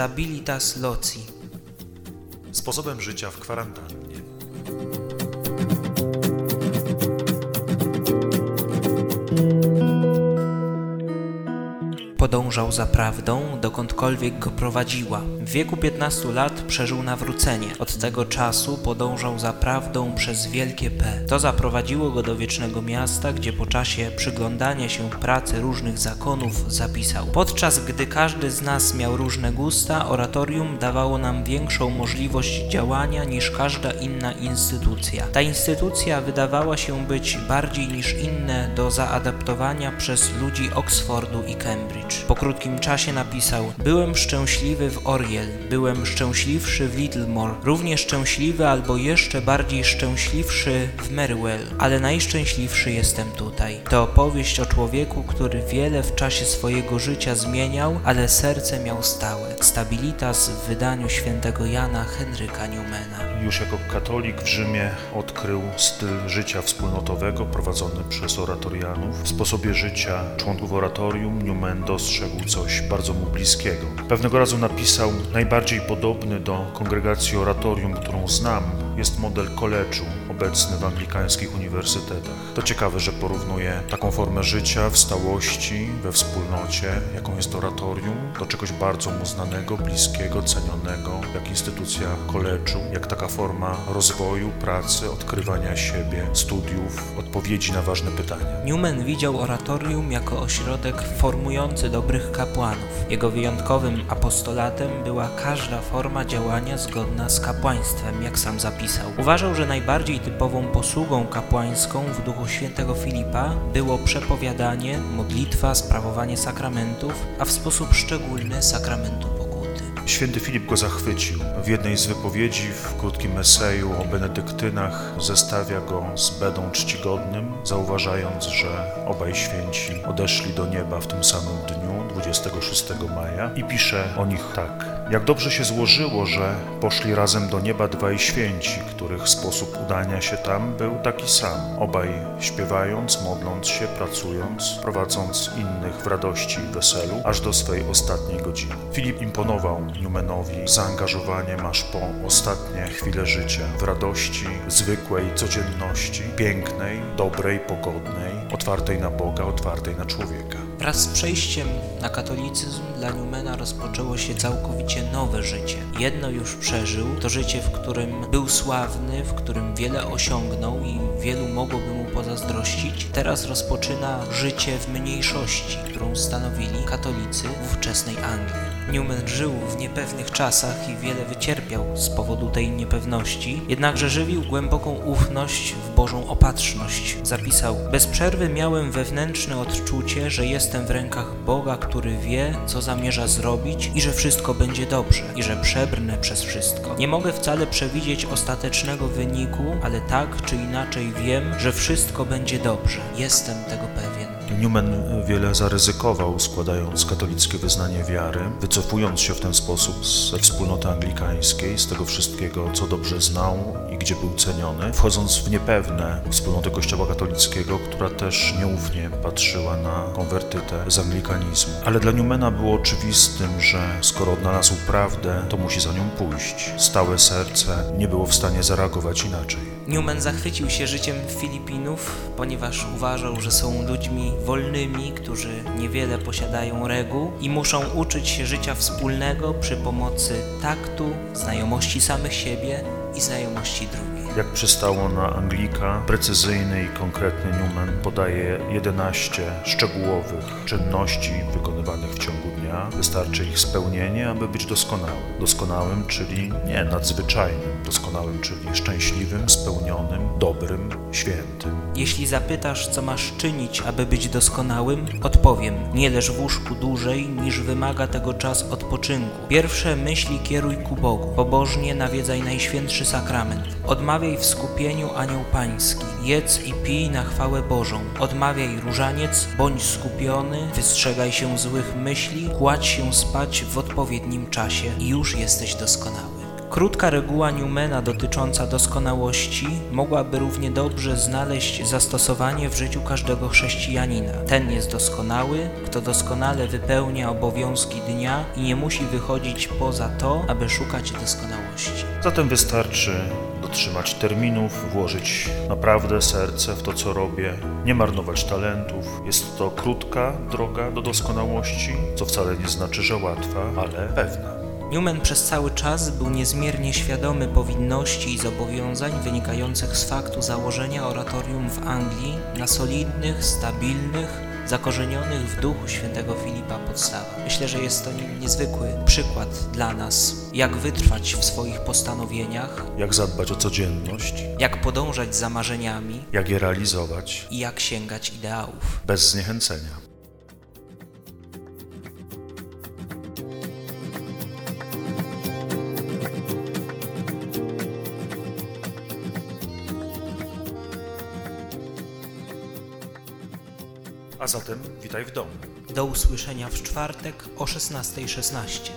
stabilitas loci. Sposobem życia w kwarantannie. Podążał za prawdą, dokądkolwiek go prowadziła. W wieku 15 lat przeżył nawrócenie. Od tego czasu podążał za prawdą przez wielkie P. To zaprowadziło go do wiecznego miasta, gdzie po czasie przyglądania się pracy różnych zakonów zapisał. Podczas gdy każdy z nas miał różne gusta, oratorium dawało nam większą możliwość działania niż każda inna instytucja. Ta instytucja wydawała się być bardziej niż inne do zaadaptowania przez ludzi Oxfordu i Cambridge. Po krótkim czasie napisał: Byłem szczęśliwy w Oriel, byłem szczęśliwszy w Littlemore, równie szczęśliwy albo jeszcze bardziej szczęśliwszy w Merwell, ale najszczęśliwszy jestem tutaj. To opowieść o człowieku, który wiele w czasie swojego życia zmieniał, ale serce miał stałe. Stabilitas w wydaniu świętego Jana Henryka Newmana. Już jako katolik w Rzymie odkrył styl życia wspólnotowego prowadzony przez oratorianów. W sposobie życia członków oratorium Newman dostrzegł coś bardzo mu bliskiego. Pewnego razu napisał: Najbardziej podobny do kongregacji oratorium, którą znam, jest model koleczu obecny w anglikańskich uniwersytetach. To ciekawe, że porównuje taką formę życia w stałości, we wspólnocie, jaką jest oratorium, do czegoś bardzo mu znanego, bliskiego, cenionego, jak instytucja koleczu, jak taka forma rozwoju, pracy, odkrywania siebie, studiów, odpowiedzi na ważne pytania. Newman widział oratorium jako ośrodek formujący dobrych kapłanów. Jego wyjątkowym apostolatem była każda forma działania zgodna z kapłaństwem, jak sam zapisał. Uważał, że najbardziej typową posługą kapłańską w duchu świętego Filipa było przepowiadanie, modlitwa, sprawowanie sakramentów, a w sposób szczególny sakramentu pokuty. Święty Filip go zachwycił. W jednej z wypowiedzi w krótkim eseju o benedyktynach zestawia go z Bedą Czcigodnym, zauważając, że obaj święci odeszli do nieba w tym samym dniu, 26 maja, i pisze o nich tak. Jak dobrze się złożyło, że poszli razem do nieba dwaj święci, których sposób udania się tam był taki sam. Obaj śpiewając, modląc się, pracując, prowadząc innych w radości i weselu, aż do swej ostatniej godziny. Filip imponował Newmanowi zaangażowaniem aż po ostatnie chwile życia w radości, zwykłej codzienności, pięknej, dobrej, pogodnej, otwartej na Boga, otwartej na człowieka. Wraz z przejściem na katolicyzm dla Newmana rozpoczęło się całkowicie nowe życie. Jedno już przeżył, to życie, w którym był sławny, w którym wiele osiągnął i wielu mogłoby mu pozazdrościć. Teraz rozpoczyna życie w mniejszości, którą stanowili katolicy w ówczesnej Anglii. Newman żył w niepewnych czasach i wiele wycierpiał z powodu tej niepewności, jednakże żywił głęboką ufność w Bożą opatrzność. Zapisał: Bez przerwy miałem wewnętrzne odczucie, że jestem w rękach Boga, który wie, co zamierza zrobić i że wszystko będzie dobrze, i że przebrnę przez wszystko. Nie mogę wcale przewidzieć ostatecznego wyniku, ale tak czy inaczej wiem, że wszystko będzie dobrze. Jestem tego pewien. Newman wiele zaryzykował, składając katolickie wyznanie wiary, wycofując się w ten sposób ze wspólnoty anglikańskiej, z tego wszystkiego, co dobrze znał i gdzie był ceniony, wchodząc w niepewne wspólnotę Kościoła katolickiego, która też nieufnie patrzyła na konwertytę z anglikanizmu. Ale dla Newmana było oczywistym, że skoro odnalazł prawdę, to musi za nią pójść. Stałe serce nie było w stanie zareagować inaczej. Newman zachwycił się życiem Filipinów, ponieważ uważał, że są ludźmi wolnymi, którzy niewiele posiadają reguł i muszą uczyć się życia wspólnego przy pomocy taktu, znajomości samych siebie i znajomości drugich. Jak przystało na Anglika, precyzyjny i konkretny Newman podaje 11 szczegółowych czynności wykonywanych w ciągu dnia. Wystarczy ich spełnienie, aby być doskonałym. Doskonałym, czyli nie nadzwyczajnym, doskonałym, czyli szczęśliwym, spełnionym, dobrym, świętym. Jeśli zapytasz, co masz czynić, aby być doskonałym, odpowiem: nie leż w łóżku dłużej, niż wymaga tego czas odpoczynku. Pierwsze myśli kieruj ku Bogu. Pobożnie nawiedzaj Najświętszy Sakrament. Odmawiaj w skupieniu anioł pański. Jedz i pij na chwałę Bożą. Odmawiaj różaniec, bądź skupiony, wystrzegaj się złych myśli, kładź się spać w odpowiednim czasie i już jesteś doskonały. Krótka reguła Newmana dotycząca doskonałości mogłaby równie dobrze znaleźć zastosowanie w życiu każdego chrześcijanina. Ten jest doskonały, kto doskonale wypełnia obowiązki dnia i nie musi wychodzić poza to, aby szukać doskonałości. Zatem wystarczy dotrzymać terminów, włożyć naprawdę serce w to, co robię, nie marnować talentów. Jest to krótka droga do doskonałości, co wcale nie znaczy, że łatwa, ale pewna. Newman przez cały czas był niezmiernie świadomy powinności i zobowiązań wynikających z faktu założenia oratorium w Anglii na solidnych, stabilnych, zakorzenionych w duchu świętego Filipa podstawach. Myślę, że jest to niezwykły przykład dla nas, jak wytrwać w swoich postanowieniach, Jak zadbać o codzienność, jak podążać za marzeniami jak je realizować i jak sięgać ideałów. bez zniechęcenia. A zatem witaj w domu. Do usłyszenia w czwartek o 16.16.